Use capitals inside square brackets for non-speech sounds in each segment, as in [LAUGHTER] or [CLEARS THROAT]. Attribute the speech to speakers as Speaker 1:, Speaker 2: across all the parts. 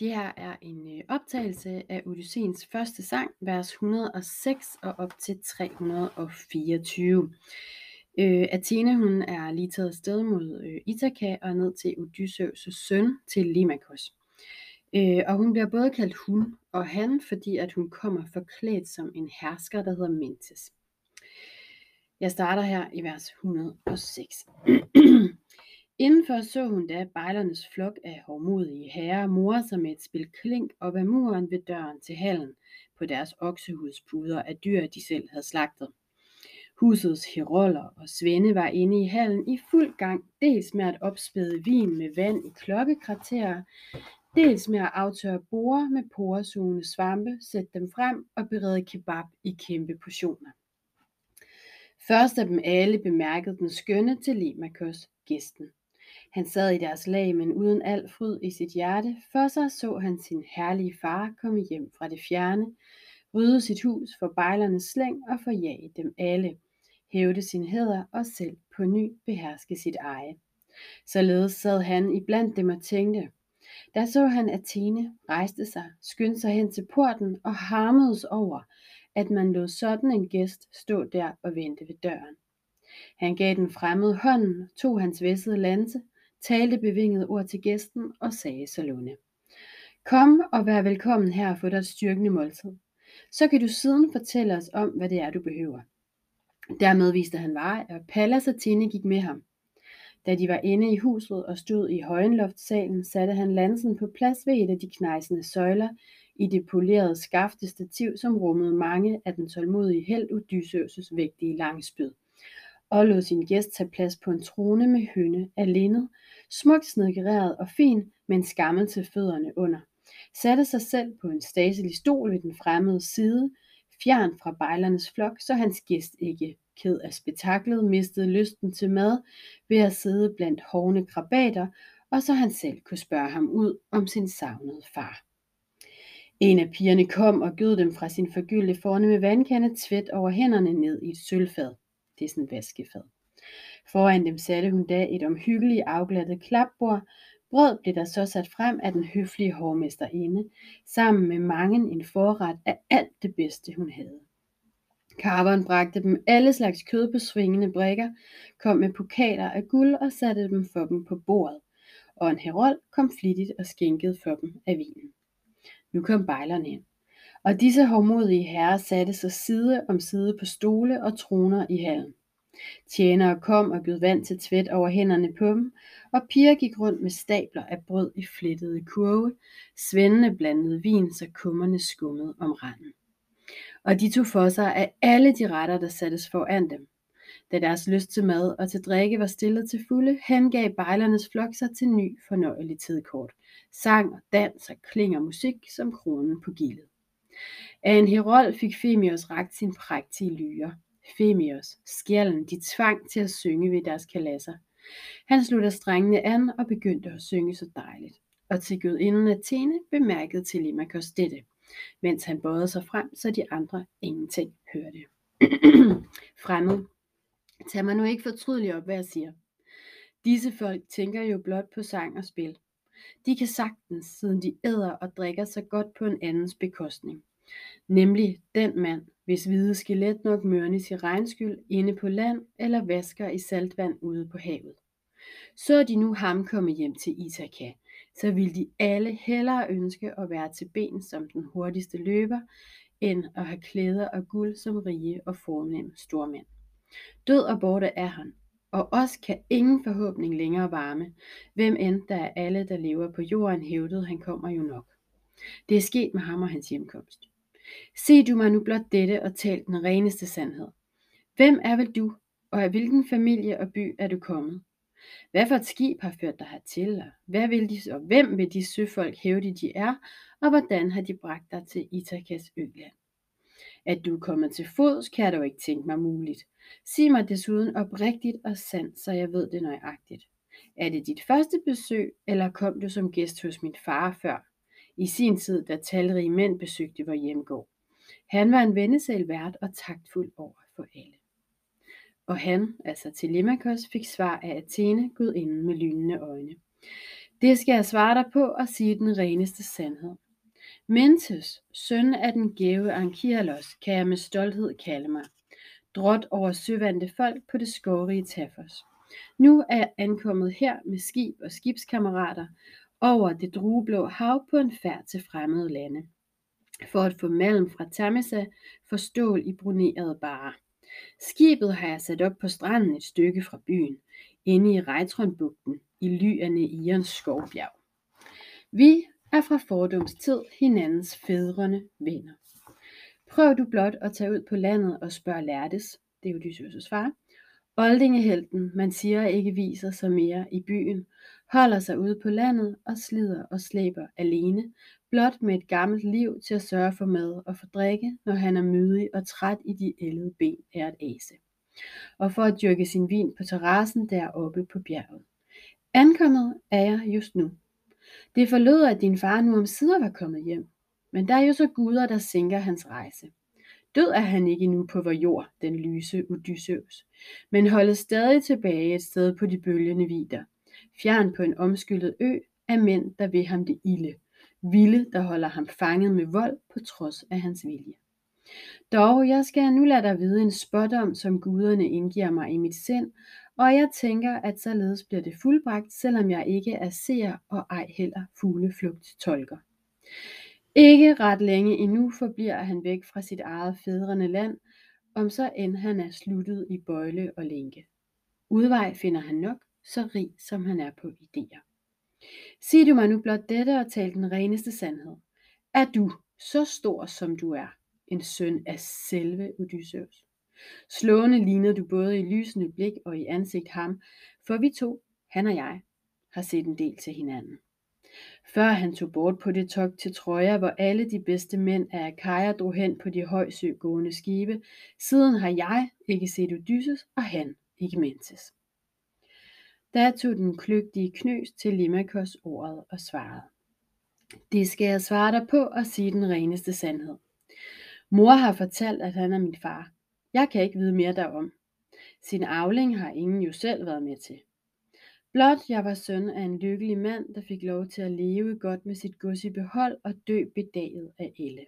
Speaker 1: Det her er en øh, optagelse af Odysseens første sang, vers 106 og op til 324. Øh, Athene hun er lige taget afsted mod øh, Ithaka og ned til Odysseus' søn til Limakos. Øh, og hun bliver både kaldt hun og han, fordi at hun kommer forklædt som en hersker, der hedder Mentes. Jeg starter her i vers 106. [CLEARS THROAT] Indenfor så hun da bejlernes flok af hårdmodige herrer more sig med et spil klink op ad muren ved døren til hallen på deres oksehudspuder af dyr, de selv havde slagtet. Husets heroller og svende var inde i hallen i fuld gang, dels med at opspæde vin med vand i klokkekraterer, dels med at aftørre borer med poresugende svampe, sætte dem frem og berede kebab i kæmpe portioner. Først af dem alle bemærkede den skønne Telemakos, gæsten. Han sad i deres lag, men uden al fryd i sit hjerte. For sig så han sin herlige far komme hjem fra det fjerne, rydde sit hus for bejlernes slæng og forjage dem alle, hævde sin hæder og selv på ny beherske sit eje. Således sad han i blandt dem og tænkte. Der så han Athene rejste sig, skyndte sig hen til porten og harmedes over, at man lod sådan en gæst stå der og vente ved døren. Han gav den fremmede hånden, tog hans væssede lanse, talte bevingede ord til gæsten og sagde sålunde. Kom og vær velkommen her og få dig et styrkende måltid. Så kan du siden fortælle os om, hvad det er, du behøver. Dermed viste han vej, og Pallas og Tine gik med ham. Da de var inde i huset og stod i højenloftsalen, satte han lansen på plads ved et af de knejsende søjler i det polerede skafte stativ, som rummede mange af den tålmodige held Odysseus' vægtige langspyd og lod sin gæst tage plads på en trone med hønne af linned, smukt snedkereret og fin, med en skammel til fødderne under. Satte sig selv på en staselig stol ved den fremmede side, fjern fra bejlernes flok, så hans gæst ikke ked af spektaklet mistede lysten til mad ved at sidde blandt hovne krabater, og så han selv kunne spørge ham ud om sin savnede far. En af pigerne kom og gød dem fra sin forgyldte forne med vandkande tvæt over hænderne ned i et sølvfad. Det er sådan et vaskefad. Foran dem satte hun da et omhyggeligt afglattet klapbord. Brød blev der så sat frem af den høflige hovmesterinde, sammen med mange en forret af alt det bedste hun havde. Karveren bragte dem alle slags kød på svingende brækker, kom med pokaler af guld og satte dem for dem på bordet, og en herold kom flittigt og skænkede for dem af vinen. Nu kom bejlerne ind. Og disse hårdmodige herrer satte sig side om side på stole og troner i hallen. Tjenere kom og bød vand til tvæt over hænderne på dem, og piger gik rundt med stabler af brød i flettede kurve, svendene blandede vin, så kummerne skummede om randen. Og de tog for sig af alle de retter, der sattes foran dem. Da deres lyst til mad og til drikke var stillet til fulde, hengav bejlernes flok sig til ny fornøjelig tidkort. Sang og dans og klinger musik som kronen på gildet. Af en herold fik Femios rakt sin prægtige lyre. Femios, skjælden, de tvang til at synge ved deres kalasser. Han slutter strengene an og begyndte at synge så dejligt. Og til gudinden Athene bemærkede Telemachos dette, mens han bøjede sig frem, så de andre ingenting hørte. [CLEARS THROAT] Fremmed. Tag mig nu ikke fortrydeligt op, hvad jeg siger. Disse folk tænker jo blot på sang og spil. De kan sagtens, siden de æder og drikker så godt på en andens bekostning. Nemlig den mand, hvis hvide skelet nok mørnes i regnskyld inde på land eller vasker i saltvand ude på havet. Så de nu ham komme hjem til Ithaka, så ville de alle hellere ønske at være til ben som den hurtigste løber, end at have klæder og guld som rige og fornem stormænd. Død og borte er han, og os kan ingen forhåbning længere varme, hvem end der er alle, der lever på jorden, hævdede han kommer jo nok. Det er sket med ham og hans hjemkomst. Se du mig nu blot dette og tal den reneste sandhed. Hvem er vel du, og af hvilken familie og by er du kommet? Hvad for et skib har ført dig hertil, og, hvad vil de, og hvem vil de søfolk hævde de er, og hvordan har de bragt dig til Itakas øland? At du er kommet til fods, kan jeg dog ikke tænke mig muligt. Sig mig desuden oprigtigt og sandt, så jeg ved det nøjagtigt. Er det dit første besøg, eller kom du som gæst hos min far før? I sin tid, da talrige mænd besøgte vor hjemgård. Han var en vennesæl vært og taktfuld over for alle. Og han, altså Telemachos, fik svar af Athene, gudinden med lynende øjne. Det skal jeg svare dig på og sige den reneste sandhed. Mentes, søn af den gæve Ankialos, kan jeg med stolthed kalde mig. Drot over søvandte folk på det skovrige Tafos. Nu er jeg ankommet her med skib og skibskammerater over det drueblå hav på en færd til fremmede lande. For at få malm fra Tamisa for stål i brunerede barer. Skibet har jeg sat op på stranden et stykke fra byen, inde i Rejtronbugten, i lyerne i Neirens skovbjerg. Vi er fra fordums tid hinandens fædrene venner. Prøv du blot at tage ud på landet og spørge Lærtes, det er Odysseus' far, Oldingehelten, man siger ikke viser sig mere i byen, holder sig ude på landet og slider og slæber alene, blot med et gammelt liv til at sørge for mad og for drikke, når han er mydig og træt i de ældede ben af et ase. Og for at dyrke sin vin på terrassen deroppe på bjerget. Ankommet er jeg just nu. Det forlod, at din far nu om sider var kommet hjem. Men der er jo så guder, der sænker hans rejse. Død er han ikke nu på vor jord, den lyse Odysseus, men holdes stadig tilbage et sted på de bølgende vider, fjern på en omskyllet ø af mænd, der vil ham det ilde, vilde, der holder ham fanget med vold på trods af hans vilje. Dog, jeg skal nu lade dig vide en spådom, som guderne indgiver mig i mit sind, og jeg tænker, at således bliver det fuldbragt, selvom jeg ikke er seer og ej heller fugleflugt tolker. Ikke ret længe endnu forbliver han væk fra sit eget fædrende land, om så end han er sluttet i bøjle og lænke. Udvej finder han nok, så rig som han er på idéer. Sig du mig nu blot dette og tal den reneste sandhed. Er du, så stor som du er, en søn af selve Odysseus? Slående ligner du både i lysende blik og i ansigt ham, for vi to, han og jeg, har set en del til hinanden. Før han tog bort på det togt til Troja, hvor alle de bedste mænd af Akaja drog hen på de højsøgående skibe, siden har jeg ikke set Odysseus, og han ikke Mentes. Da tog den kløgtige knøs til Limakos ordet og svarede. Det skal jeg svare dig på og sige den reneste sandhed. Mor har fortalt, at han er min far. Jeg kan ikke vide mere derom. Sin afling har ingen jo selv været med til. Blot jeg var søn af en lykkelig mand, der fik lov til at leve godt med sit gods i behold og dø bedaget af alle.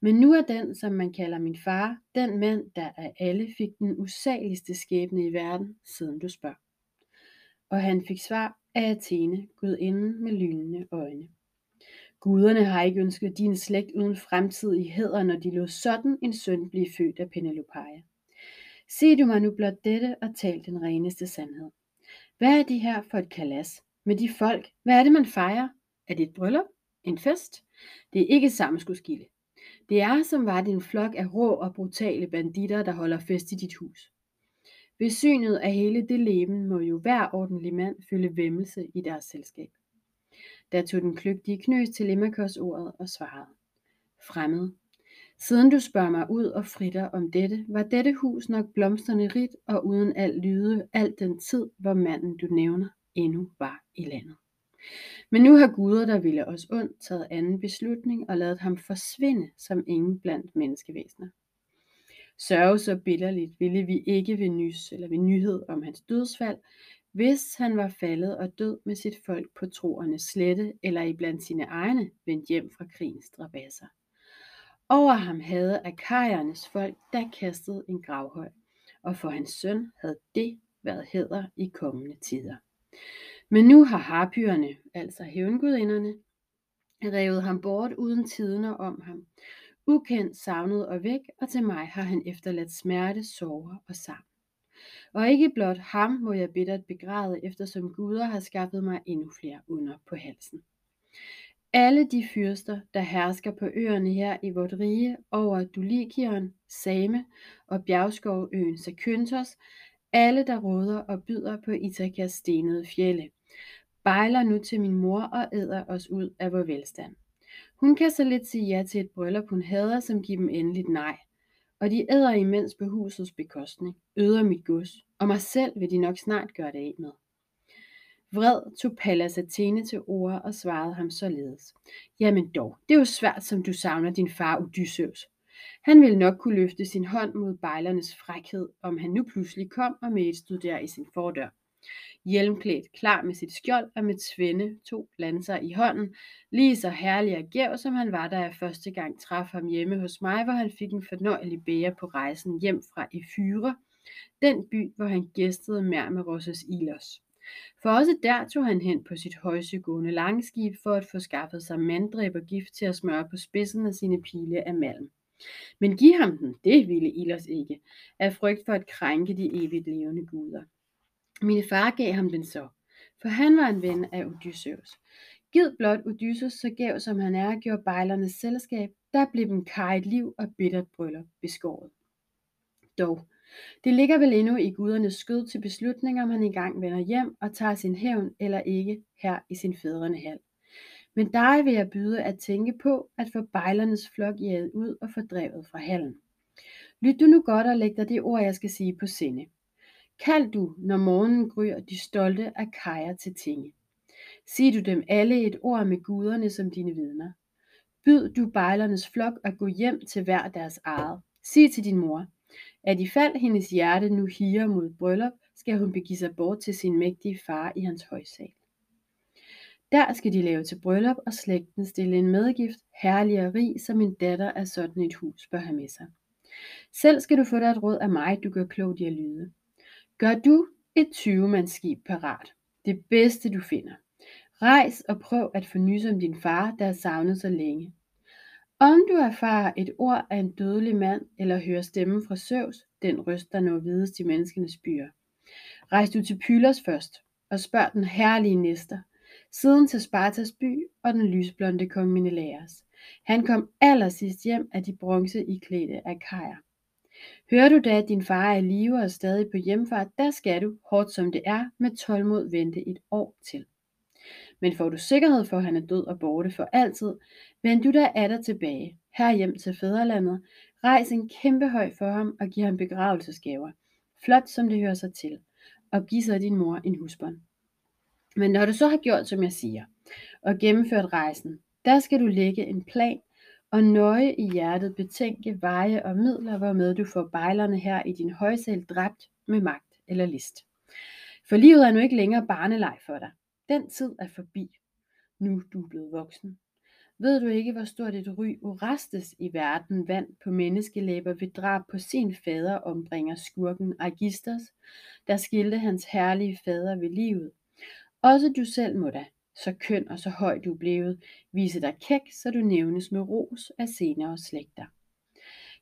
Speaker 1: Men nu er den, som man kalder min far, den mand, der af alle fik den usageligste skæbne i verden, siden du spørger. Og han fik svar af Athene, gudinden med lynende øjne. Guderne har ikke ønsket din slægt uden fremtid i hæder, når de lod sådan en søn blive født af Penelopeia. Sig du mig nu blot dette og tal den reneste sandhed. Hvad er det her for et kalas? Med de folk? Hvad er det, man fejrer? Er det et bryllup? En fest? Det er ikke sammenskudskilde. Det er som var det en flok af rå og brutale banditter, der holder fest i dit hus. Ved synet af hele det leben må jo hver ordentlig mand føle vemmelse i deres selskab. Der tog den kløgtige knøs til Limmakos ordet og svarede. Fremmed, Siden du spørger mig ud og fritter om dette, var dette hus nok blomsterne rigt og uden al lyde, al den tid, hvor manden du nævner, endnu var i landet. Men nu har guder, der ville os ondt, taget anden beslutning og ladet ham forsvinde som ingen blandt menneskevæsener. Sørge så bitterligt ville vi ikke ved nys eller ved nyhed om hans dødsfald, hvis han var faldet og død med sit folk på troernes slette eller iblandt sine egne vendt hjem fra krigens drabasser. Over ham havde akajernes folk da kastet en gravhøj, og for hans søn havde det været hæder i kommende tider. Men nu har harpyerne, altså hævngudinderne, revet ham bort uden tidner om ham, ukendt, savnet og væk, og til mig har han efterladt smerte, sorger og savn. Og ikke blot ham må jeg bittert begræde, eftersom guder har skaffet mig endnu flere under på halsen. Alle de fyrster, der hersker på øerne her i vort rige over Dulikion, Same og bjergskovøen Zakynthos, alle der råder og byder på Ithakas stenede fjelle, bejler nu til min mor og æder os ud af vor velstand. Hun kan så lidt sige ja til et bryllup, hun hader, som giver dem endeligt nej. Og de æder imens på husets bekostning, øder mit gods, og mig selv vil de nok snart gøre det af med. Vred tog Pallas Athene til ord og svarede ham således. Jamen dog, det er jo svært, som du savner din far Odysseus. Han ville nok kunne løfte sin hånd mod bejlernes frækhed, om han nu pludselig kom og med et stod der i sin fordør. hjelmklædt, klar med sit skjold og med tvinde, to lanser i hånden, lige så herlig og gæv, som han var, da jeg første gang traf ham hjemme hos mig, hvor han fik en fornøjelig bære på rejsen hjem fra Efyre, den by, hvor han gæstede mere med Ilos. For også der tog han hen på sit højsegående langskib for at få skaffet sig manddræb og gift til at smøre på spidsen af sine pile af malm. Men giv ham den, det ville Ilos ikke, af frygt for at krænke de evigt levende guder. Mine far gav ham den så, for han var en ven af Odysseus. Gid blot Odysseus så gav som han er, gjorde bejlernes selskab, der blev dem et liv og bittert bryllup beskåret. Dog, det ligger vel endnu i gudernes skød til beslutning, om han engang vender hjem og tager sin hævn eller ikke her i sin fædrene hal. Men dig vil jeg byde at tænke på at få bejlernes flok jaget ud og fordrevet fra hallen. Lyt du nu godt og læg dig det ord, jeg skal sige på sinde. Kald du, når morgenen gryr, de stolte af kajer til tinge. Sig du dem alle et ord med guderne som dine vidner. Byd du bejlernes flok at gå hjem til hver deres eget. Sig til din mor, at i fald hendes hjerte nu higer mod bryllup, skal hun begive sig bort til sin mægtige far i hans højsal. Der skal de lave til bryllup og slægten stille en medgift, herlig og rig, som en datter af sådan et hus bør have med sig. Selv skal du få dig et råd af mig, du gør klogt i at lyde. Gør du et 20-mandsskib parat. Det bedste du finder. Rejs og prøv at få nys om din far, der er savnet så længe. Om du erfarer et ord af en dødelig mand, eller hører stemmen fra Søvs, den røst, der når vides i menneskenes byer. Rejs du til Pylos først, og spørg den herlige næster, siden til Spartas by og den lysblonde kong Menelaos. Han kom allersidst hjem af de bronze i klæde af kajer. Hører du da, at din far er i live og stadig på hjemfart, der skal du, hårdt som det er, med tålmod vente et år til. Men får du sikkerhed for, at han er død og borte for altid, vend du der af dig tilbage, her hjem til fædrelandet, rejs en kæmpe høj for ham og giv ham begravelsesgaver, flot som det hører sig til, og giv så din mor en husbånd. Men når du så har gjort, som jeg siger, og gennemført rejsen, der skal du lægge en plan og nøje i hjertet betænke veje og midler, hvormed du får bejlerne her i din højsæl dræbt med magt eller list. For livet er nu ikke længere barneleg for dig. Den tid er forbi. Nu du er blevet voksen. Ved du ikke, hvor stort et ry Orestes i verden vand på menneskelæber ved drab på sin fader ombringer skurken Agistos, der skilte hans herlige fader ved livet? Også du selv må da, så køn og så høj du blevet, vise dig kæk, så du nævnes med ros af senere slægter.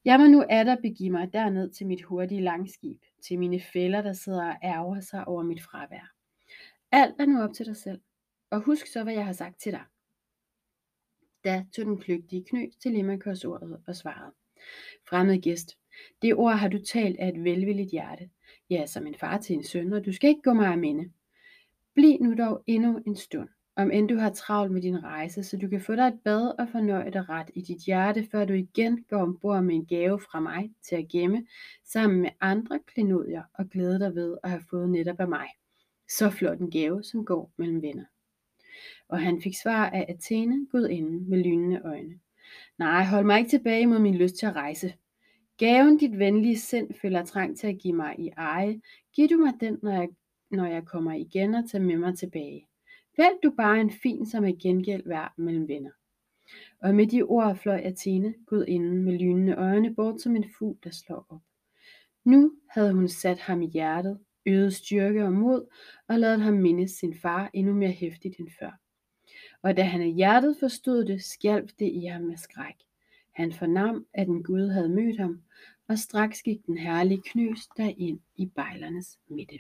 Speaker 1: Jeg må nu atter begive mig derned til mit hurtige langskib, til mine fælder, der sidder og ærger sig over mit fravær. Alt er nu op til dig selv, og husk så, hvad jeg har sagt til dig. Da tog den kløgtige knø til Limakos ordet og svarede. Fremmed gæst, det ord har du talt af et velvilligt hjerte. Ja, som en far til en søn, og du skal ikke gå mig af minde. Bliv nu dog endnu en stund, om end du har travlt med din rejse, så du kan få dig et bad og fornøje dig ret i dit hjerte, før du igen går ombord med en gave fra mig til at gemme, sammen med andre klenodier og glæde dig ved at have fået netop af mig. Så flot en gave, som går mellem venner. Og han fik svar af Athene, gudinden med lynende øjne. Nej, hold mig ikke tilbage mod min lyst til at rejse. Gaven dit venlige sind føler trang til at give mig i eje. Giv du mig den, når jeg, når jeg kommer igen og tager med mig tilbage. Vælg du bare en fin, som er gengæld værd mellem venner. Og med de ord fløj Athene, gudinden, med lynende øjne, bort som en fugl, der slår op. Nu havde hun sat ham i hjertet, øget styrke og mod, og ladet ham mindes sin far endnu mere hæftigt end før. Og da han i hjertet forstod det, skjalp det i ham med skræk. Han fornam, at en Gud havde mødt ham, og straks gik den herlige knøs derind i bejlernes midte.